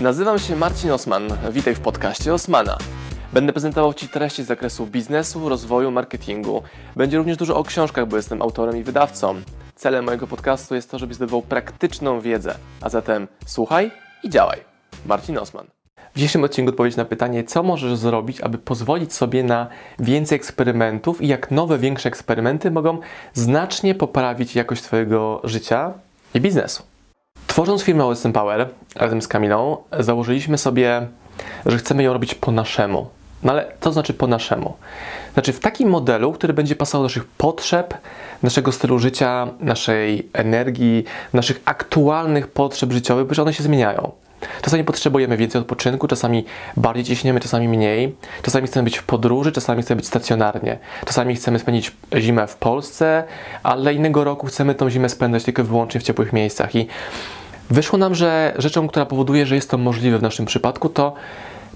Nazywam się Marcin Osman. Witaj w podcaście Osmana. Będę prezentował Ci treści z zakresu biznesu, rozwoju, marketingu. Będzie również dużo o książkach, bo jestem autorem i wydawcą. Celem mojego podcastu jest to, żebyś zdobywał praktyczną wiedzę. A zatem słuchaj i działaj. Marcin Osman. W dzisiejszym odcinku odpowiedź na pytanie, co możesz zrobić, aby pozwolić sobie na więcej eksperymentów i jak nowe, większe eksperymenty mogą znacznie poprawić jakość Twojego życia i biznesu. Tworząc firmę OSM Power razem z Kamilą, założyliśmy sobie, że chcemy ją robić po naszemu. No ale co znaczy po naszemu? Znaczy w takim modelu, który będzie pasował do naszych potrzeb, naszego stylu życia, naszej energii, naszych aktualnych potrzeb życiowych, bo one się zmieniają. Czasami potrzebujemy więcej odpoczynku, czasami bardziej ciśniemy, czasami mniej. Czasami chcemy być w podróży, czasami chcemy być stacjonarnie. Czasami chcemy spędzić zimę w Polsce, ale innego roku chcemy tą zimę spędzać tylko i wyłącznie w ciepłych miejscach. I wyszło nam, że rzeczą, która powoduje, że jest to możliwe w naszym przypadku, to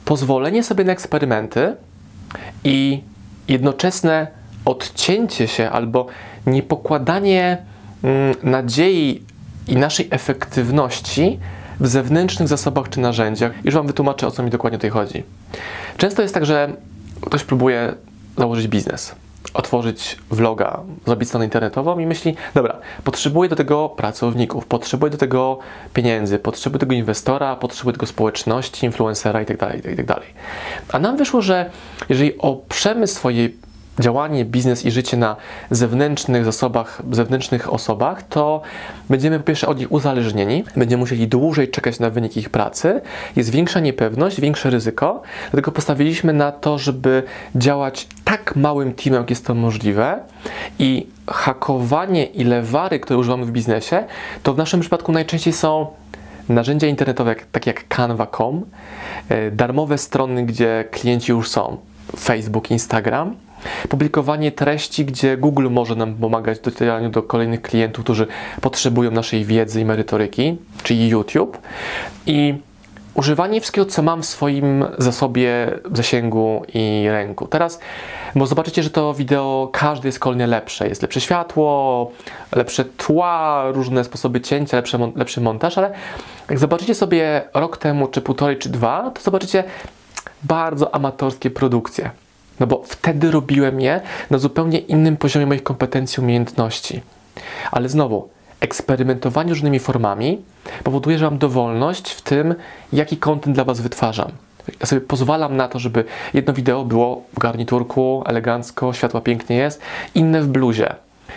pozwolenie sobie na eksperymenty i jednoczesne odcięcie się albo niepokładanie mm, nadziei i naszej efektywności w zewnętrznych zasobach czy narzędziach. Już Wam wytłumaczę, o co mi dokładnie tutaj chodzi. Często jest tak, że ktoś próbuje założyć biznes, otworzyć vloga, zrobić stronę internetową i myśli, dobra, potrzebuję do tego pracowników, potrzebuję do tego pieniędzy, potrzebuję tego inwestora, potrzebuję tego społeczności, influencera itd., itd. A nam wyszło, że jeżeli oprzemy swoje działanie, biznes i życie na zewnętrznych zasobach, zewnętrznych osobach, to będziemy po pierwsze od nich uzależnieni, będziemy musieli dłużej czekać na wynik ich pracy, jest większa niepewność, większe ryzyko, dlatego postawiliśmy na to, żeby działać tak małym teamem, jak jest to możliwe i hakowanie i lewary, które używamy w biznesie, to w naszym przypadku najczęściej są narzędzia internetowe, takie jak Canva.com, e, darmowe strony, gdzie klienci już są, Facebook, Instagram, Publikowanie treści, gdzie Google może nam pomagać w docieraniu do kolejnych klientów, którzy potrzebują naszej wiedzy i merytoryki, czyli YouTube. I używanie wszystkiego, co mam w swoim zasobie, zasięgu i ręku. Teraz, bo zobaczycie, że to wideo każde jest kolejne lepsze. Jest lepsze światło, lepsze tła, różne sposoby cięcia, lepszy, lepszy montaż, ale jak zobaczycie sobie rok temu, czy półtorej, czy dwa, to zobaczycie bardzo amatorskie produkcje. No bo wtedy robiłem je na zupełnie innym poziomie moich kompetencji, umiejętności. Ale znowu, eksperymentowanie różnymi formami powoduje, że mam dowolność w tym, jaki kontent dla Was wytwarzam. Ja sobie pozwalam na to, żeby jedno wideo było w garniturku, elegancko, światła pięknie jest, inne w bluzie.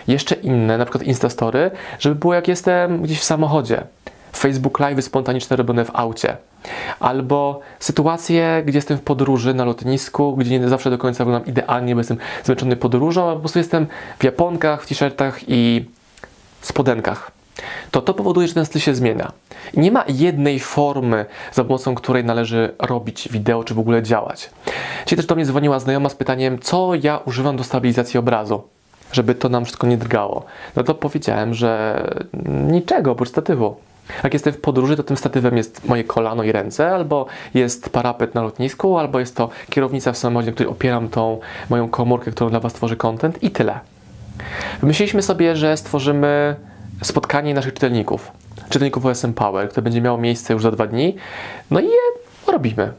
Jeszcze inne, na przykład Instastory, żeby było jak jestem gdzieś w samochodzie. Facebook Live spontaniczne robione w aucie. Albo sytuacje, gdzie jestem w podróży na lotnisku, gdzie nie zawsze do końca wyglądam idealnie, bo jestem zmęczony podróżą, a po prostu jestem w japonkach, w t-shirtach i spodenkach. To to powoduje, że ten styl się zmienia. Nie ma jednej formy, za pomocą której należy robić wideo, czy w ogóle działać. Dzisiaj też do mnie dzwoniła znajoma z pytaniem, co ja używam do stabilizacji obrazu żeby to nam wszystko nie drgało. No to powiedziałem, że niczego oprócz statywu. Jak jestem w podróży, to tym statywem jest moje kolano i ręce, albo jest parapet na lotnisku, albo jest to kierownica w samochodzie, na której opieram tą moją komórkę, którą dla Was tworzy content i tyle. Wymyśliliśmy sobie, że stworzymy spotkanie naszych czytelników, czytelników OSM Power, które będzie miało miejsce już za dwa dni, no i je robimy.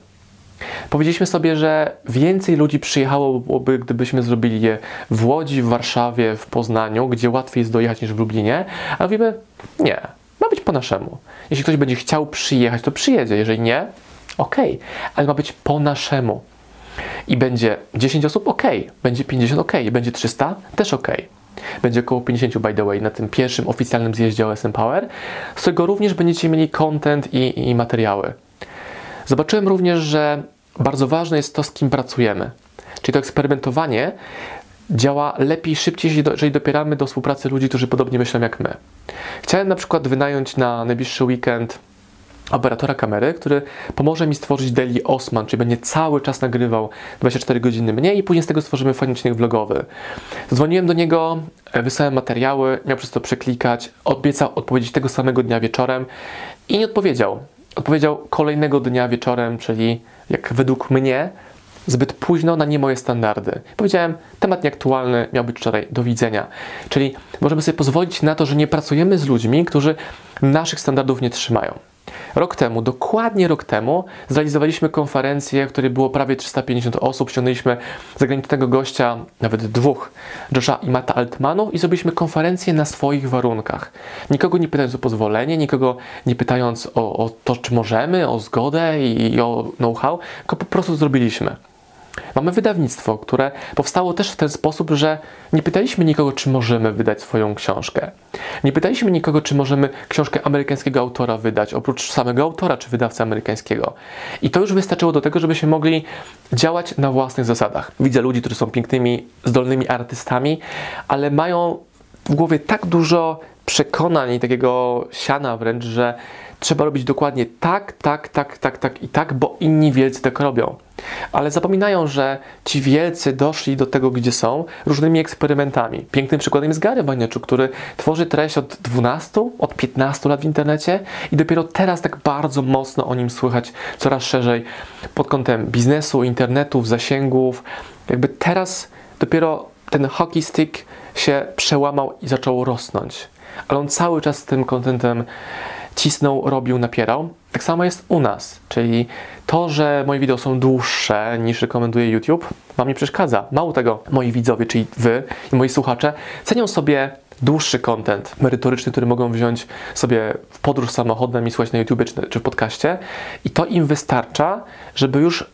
Powiedzieliśmy sobie, że więcej ludzi przyjechałoby, gdybyśmy zrobili je w Łodzi, w Warszawie, w Poznaniu, gdzie łatwiej jest dojechać niż w Lublinie, a mówimy, nie, ma być po naszemu. Jeśli ktoś będzie chciał przyjechać, to przyjedzie. Jeżeli nie, ok, ale ma być po naszemu. I będzie 10 osób, ok, będzie 50, ok, będzie 300, też ok. Będzie około 50 by the way na tym pierwszym oficjalnym zjeździe OSM Power, z którego również będziecie mieli content i, i materiały. Zobaczyłem również, że bardzo ważne jest to, z kim pracujemy. Czyli to eksperymentowanie działa lepiej, szybciej, jeżeli dopieramy do współpracy ludzi, którzy podobnie myślą jak my. Chciałem na przykład wynająć na najbliższy weekend operatora kamery, który pomoże mi stworzyć daily Osman, czyli będzie cały czas nagrywał 24 godziny mniej i później z tego stworzymy fajny odcinek vlogowy. Dzwoniłem do niego, e, wysłałem materiały, miał przez to przeklikać, obiecał odpowiedzieć tego samego dnia wieczorem i nie odpowiedział. Odpowiedział kolejnego dnia wieczorem, czyli jak według mnie zbyt późno na nie moje standardy. Powiedziałem, temat nieaktualny, miał być wczoraj, do widzenia. Czyli możemy sobie pozwolić na to, że nie pracujemy z ludźmi, którzy naszych standardów nie trzymają. Rok temu, dokładnie rok temu, zrealizowaliśmy konferencję, w której było prawie 350 osób. Ściągnęliśmy zagranicznego gościa, nawet dwóch, Josha i Mata Altmanów i zrobiliśmy konferencję na swoich warunkach. Nikogo nie pytając o pozwolenie, nikogo nie pytając o, o to, czy możemy, o zgodę i, i o know-how, tylko po prostu zrobiliśmy. Mamy wydawnictwo, które powstało też w ten sposób, że nie pytaliśmy nikogo, czy możemy wydać swoją książkę. Nie pytaliśmy nikogo, czy możemy książkę amerykańskiego autora wydać, oprócz samego autora czy wydawcy amerykańskiego. I to już wystarczyło do tego, żebyśmy mogli działać na własnych zasadach. Widzę ludzi, którzy są pięknymi, zdolnymi artystami, ale mają w głowie tak dużo przekonań i takiego siana wręcz, że trzeba robić dokładnie tak, tak, tak, tak, tak i tak, bo inni wielcy tak robią. Ale zapominają, że ci wielcy doszli do tego, gdzie są, różnymi eksperymentami. Pięknym przykładem jest Gary Vaynerchuk, który tworzy treść od 12, od 15 lat w internecie i dopiero teraz tak bardzo mocno o nim słychać coraz szerzej pod kątem biznesu, internetów, zasięgów. Jakby teraz dopiero ten hockey stick się przełamał i zaczął rosnąć. Ale on cały czas z tym kontentem cisnął, robił, napierał. Tak samo jest u nas, czyli to, że moje wideo są dłuższe niż rekomenduje YouTube, Wam nie przeszkadza. Mało tego, moi widzowie, czyli Wy i moi słuchacze, cenią sobie dłuższy content merytoryczny, który mogą wziąć sobie w podróż samochodem i słuchać na YouTube czy, w podcaście i to im wystarcza, żeby już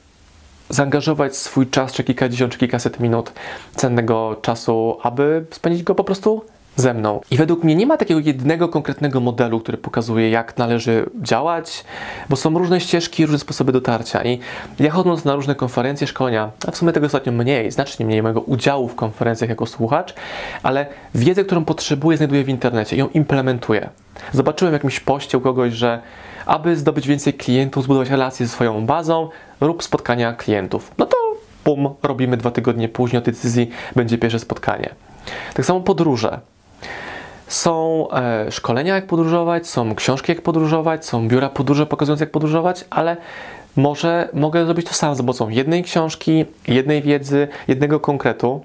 zaangażować swój czas, czy kilkadziesiąt, czy kilkaset minut cennego czasu, aby spędzić go po prostu ze mną. I według mnie nie ma takiego jednego konkretnego modelu, który pokazuje, jak należy działać, bo są różne ścieżki, różne sposoby dotarcia. I ja chodząc na różne konferencje, szkolenia, a w sumie tego ostatnio mniej, znacznie mniej mojego udziału w konferencjach jako słuchacz, ale wiedzę, którą potrzebuję, znajduję w internecie i ją implementuję. Zobaczyłem jakimś poście u kogoś, że aby zdobyć więcej klientów, zbudować relacje ze swoją bazą, rób spotkania klientów. No to bum, robimy dwa tygodnie później, o tej decyzji będzie pierwsze spotkanie. Tak samo podróże. Są e, szkolenia, jak podróżować, są książki, jak podróżować, są biura podróży pokazujące, jak podróżować, ale może mogę zrobić to sam za pomocą jednej książki, jednej wiedzy, jednego konkretu,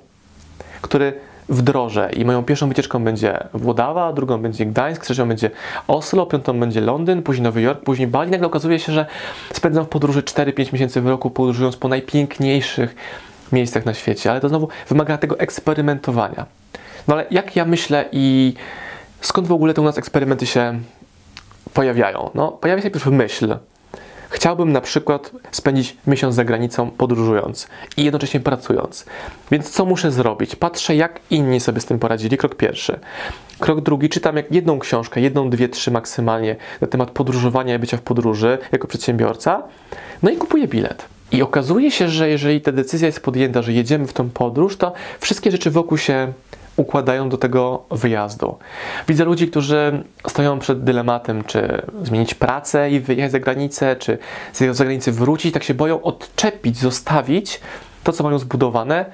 który wdrożę i moją pierwszą wycieczką będzie Włodawa, drugą będzie Gdańsk, trzecią będzie Oslo, piątą będzie Londyn, później Nowy Jork, później Bali. Nagle okazuje się, że spędzam w podróży 4-5 miesięcy w roku, podróżując po najpiękniejszych miejscach na świecie, ale to znowu wymaga tego eksperymentowania. No ale jak ja myślę i skąd w ogóle te u nas eksperymenty się pojawiają? No, pojawia się najpierw myśl. Chciałbym na przykład spędzić miesiąc za granicą podróżując i jednocześnie pracując. Więc co muszę zrobić? Patrzę, jak inni sobie z tym poradzili. Krok pierwszy. Krok drugi, czytam jak jedną książkę, jedną, dwie, trzy maksymalnie na temat podróżowania i bycia w podróży jako przedsiębiorca. No i kupuję bilet. I okazuje się, że jeżeli ta decyzja jest podjęta, że jedziemy w tą podróż, to wszystkie rzeczy wokół się układają do tego wyjazdu. Widzę ludzi, którzy stoją przed dylematem, czy zmienić pracę i wyjechać za granicę, czy z zagranicy wrócić, tak się boją odczepić, zostawić to, co mają zbudowane,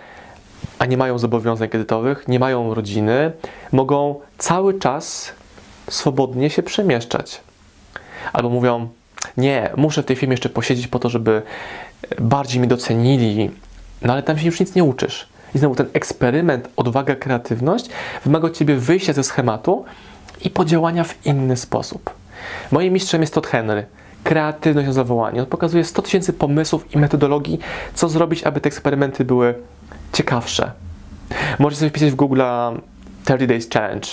a nie mają zobowiązań kredytowych, nie mają rodziny, mogą cały czas swobodnie się przemieszczać. Albo mówią, nie, muszę w tej firmie jeszcze posiedzieć po to, żeby bardziej mi docenili, no ale tam się już nic nie uczysz. I znowu ten eksperyment, odwaga, kreatywność wymaga od ciebie wyjścia ze schematu i podziałania w inny sposób. Moim mistrzem jest Todd Henry. Kreatywność na zawołanie. On pokazuje 100 tysięcy pomysłów i metodologii, co zrobić, aby te eksperymenty były ciekawsze. Możecie sobie wpisać w Google 30 Days Challenge.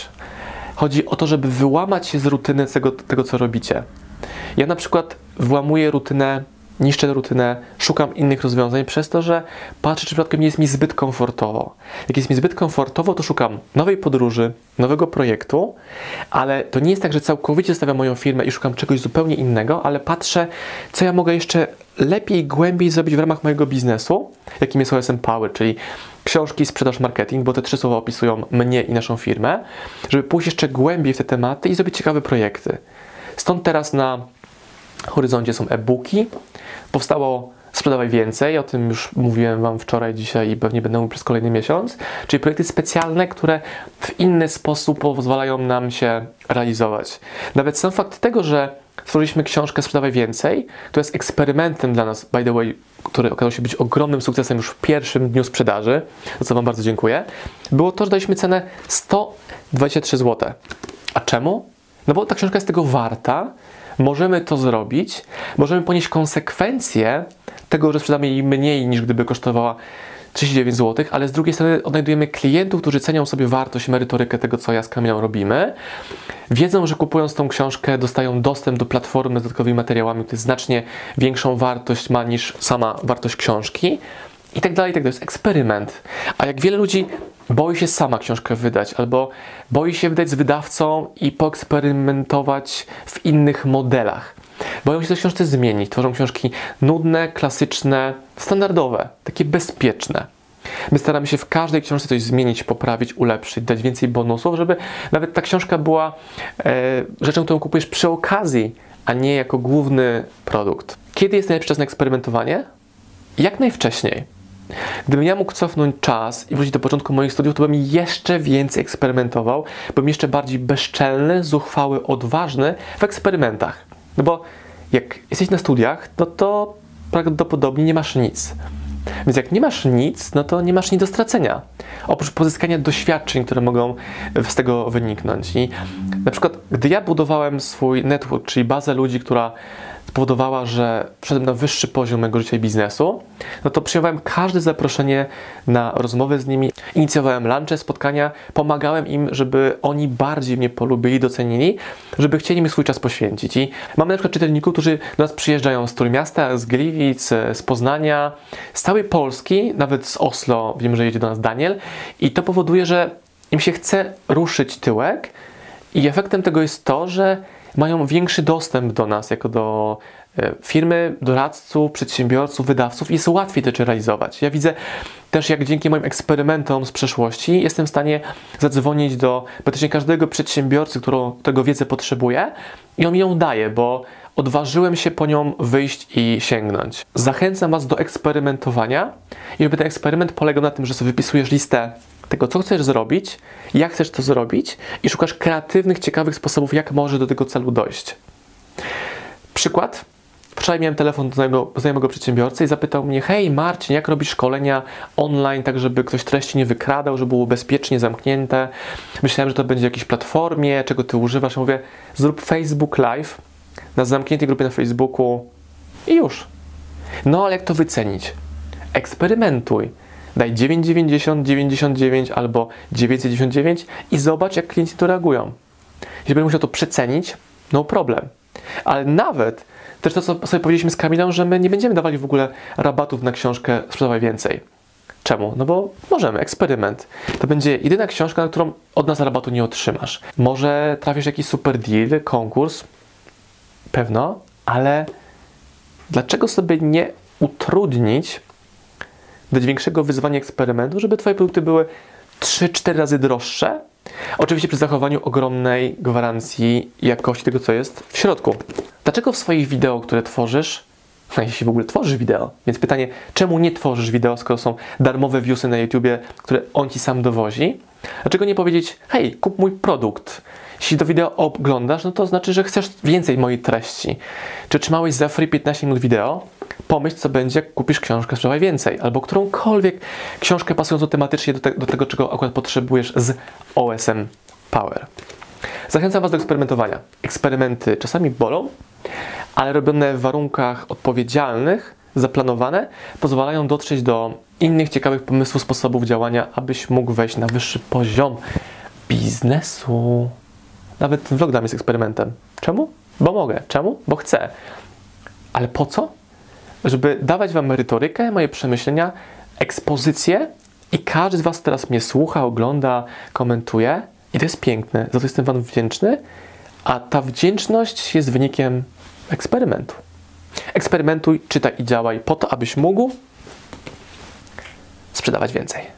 Chodzi o to, żeby wyłamać się z rutyny tego, tego co robicie. Ja na przykład włamuję rutynę niszczę rutynę, szukam innych rozwiązań przez to, że patrzę, czy przypadkiem nie jest mi zbyt komfortowo. Jak jest mi zbyt komfortowo, to szukam nowej podróży, nowego projektu, ale to nie jest tak, że całkowicie stawiam moją firmę i szukam czegoś zupełnie innego, ale patrzę, co ja mogę jeszcze lepiej, głębiej zrobić w ramach mojego biznesu, jakim jest OSM Power, czyli książki, sprzedaż, marketing, bo te trzy słowa opisują mnie i naszą firmę, żeby pójść jeszcze głębiej w te tematy i zrobić ciekawe projekty. Stąd teraz na horyzoncie są e-booki. Powstało Sprzedawaj Więcej, o tym już mówiłem Wam wczoraj, dzisiaj i pewnie będę mówił przez kolejny miesiąc, czyli projekty specjalne, które w inny sposób pozwalają nam się realizować. Nawet sam fakt tego, że stworzyliśmy książkę Sprzedawaj Więcej, to jest eksperymentem dla nas, by the way, który okazał się być ogromnym sukcesem już w pierwszym dniu sprzedaży, za co Wam bardzo dziękuję, było to, że daliśmy cenę 123 zł. A czemu? No bo ta książka jest tego warta, możemy to zrobić, możemy ponieść konsekwencje tego, że sprzedamy jej mniej niż gdyby kosztowała 39 zł, ale z drugiej strony odnajdujemy klientów, którzy cenią sobie wartość, merytorykę tego, co ja z Kamilą robimy. Wiedzą, że kupując tą książkę dostają dostęp do platformy z dodatkowymi materiałami, który znacznie większą wartość ma niż sama wartość książki. I tak dalej, i tak dalej. To jest eksperyment. A jak wiele ludzi boi się sama książkę wydać, albo boi się wydać z wydawcą i poeksperymentować w innych modelach. Boją się to książce zmienić. Tworzą książki nudne, klasyczne, standardowe, takie bezpieczne. My staramy się w każdej książce coś zmienić, poprawić, ulepszyć, dać więcej bonusów, żeby nawet ta książka była e, rzeczą, którą kupujesz przy okazji, a nie jako główny produkt. Kiedy jest najlepszy czas na eksperymentowanie? Jak najwcześniej. Gdybym ja mógł cofnąć czas i wrócić do początku moich studiów, to bym jeszcze więcej eksperymentował, bym jeszcze bardziej bezczelny, zuchwały, odważny w eksperymentach. No bo jak jesteś na studiach, no to prawdopodobnie nie masz nic. Więc jak nie masz nic, no to nie masz nic do stracenia. Oprócz pozyskania doświadczeń, które mogą z tego wyniknąć. I na przykład, gdy ja budowałem swój network, czyli bazę ludzi, która spowodowała, że wszedłem na wyższy poziom mojego życia i biznesu, no to przyjmowałem każde zaproszenie na rozmowę z nimi, inicjowałem lunche, spotkania, pomagałem im, żeby oni bardziej mnie polubili, docenili, żeby chcieli mi swój czas poświęcić. I mamy na przykład czytelników, którzy do nas przyjeżdżają z Trójmiasta, z Gliwic, z Poznania, z całej Polski, nawet z Oslo, wiem, że jedzie do nas Daniel i to powoduje, że im się chce ruszyć tyłek i efektem tego jest to, że mają większy dostęp do nas, jako do e, firmy, doradców, przedsiębiorców, wydawców i jest łatwiej to realizować. Ja widzę też, jak dzięki moim eksperymentom z przeszłości jestem w stanie zadzwonić do praktycznie każdego przedsiębiorcy, którego tego wiedzę potrzebuje i on mi ją daje, bo odważyłem się po nią wyjść i sięgnąć. Zachęcam Was do eksperymentowania i żeby ten eksperyment polegał na tym, że sobie wypisujesz listę tego, co chcesz zrobić, jak chcesz to zrobić i szukasz kreatywnych, ciekawych sposobów, jak może do tego celu dojść. Przykład. Wczoraj miałem telefon do znajomego, znajomego przedsiębiorcy i zapytał mnie: Hej, Marcin, jak robisz szkolenia online, tak żeby ktoś treści nie wykradał, żeby było bezpiecznie zamknięte? Myślałem, że to będzie w jakiejś platformie, czego ty używasz. Ja mówię: Zrób Facebook Live na zamkniętej grupie na Facebooku i już. No, ale jak to wycenić? Eksperymentuj daj 9,90, 99 albo 999 i zobacz, jak klienci to reagują. Jeżeli będę musiał to przecenić, no problem. Ale nawet też to, co sobie powiedzieliśmy z Kamilą, że my nie będziemy dawali w ogóle rabatów na książkę Sprzedawaj Więcej. Czemu? No bo możemy, eksperyment. To będzie jedyna książka, na którą od nas rabatu nie otrzymasz. Może trafisz jakiś super deal, konkurs, pewno, ale dlaczego sobie nie utrudnić dać większego wyzwania eksperymentu, żeby Twoje produkty były 3-4 razy droższe. Oczywiście przy zachowaniu ogromnej gwarancji jakości tego, co jest w środku. Dlaczego w swoich wideo, które tworzysz, jeśli w ogóle tworzysz wideo, więc pytanie, czemu nie tworzysz wideo, skoro są darmowe viewsy na YouTubie, które on ci sam dowozi? Dlaczego nie powiedzieć, hej, kup mój produkt? Jeśli to wideo oglądasz, no to znaczy, że chcesz więcej mojej treści. Czy trzymałeś za free 15 minut wideo? Pomyśl, co będzie, jak kupisz książkę Sprzedawaj Więcej, albo którąkolwiek książkę pasującą tematycznie do, te, do tego, czego akurat potrzebujesz z OSM Power. Zachęcam Was do eksperymentowania. Eksperymenty czasami bolą, ale robione w warunkach odpowiedzialnych, zaplanowane, pozwalają dotrzeć do innych ciekawych pomysłów, sposobów działania, abyś mógł wejść na wyższy poziom biznesu. Nawet vlog dla mnie jest eksperymentem. Czemu? Bo mogę. Czemu? Bo chcę. Ale po co? Żeby dawać Wam merytorykę, moje przemyślenia, ekspozycję i każdy z Was teraz mnie słucha, ogląda, komentuje i to jest piękne, za to jestem Wam wdzięczny, a ta wdzięczność jest wynikiem eksperymentu. Eksperymentuj, czytaj i działaj po to, abyś mógł sprzedawać więcej.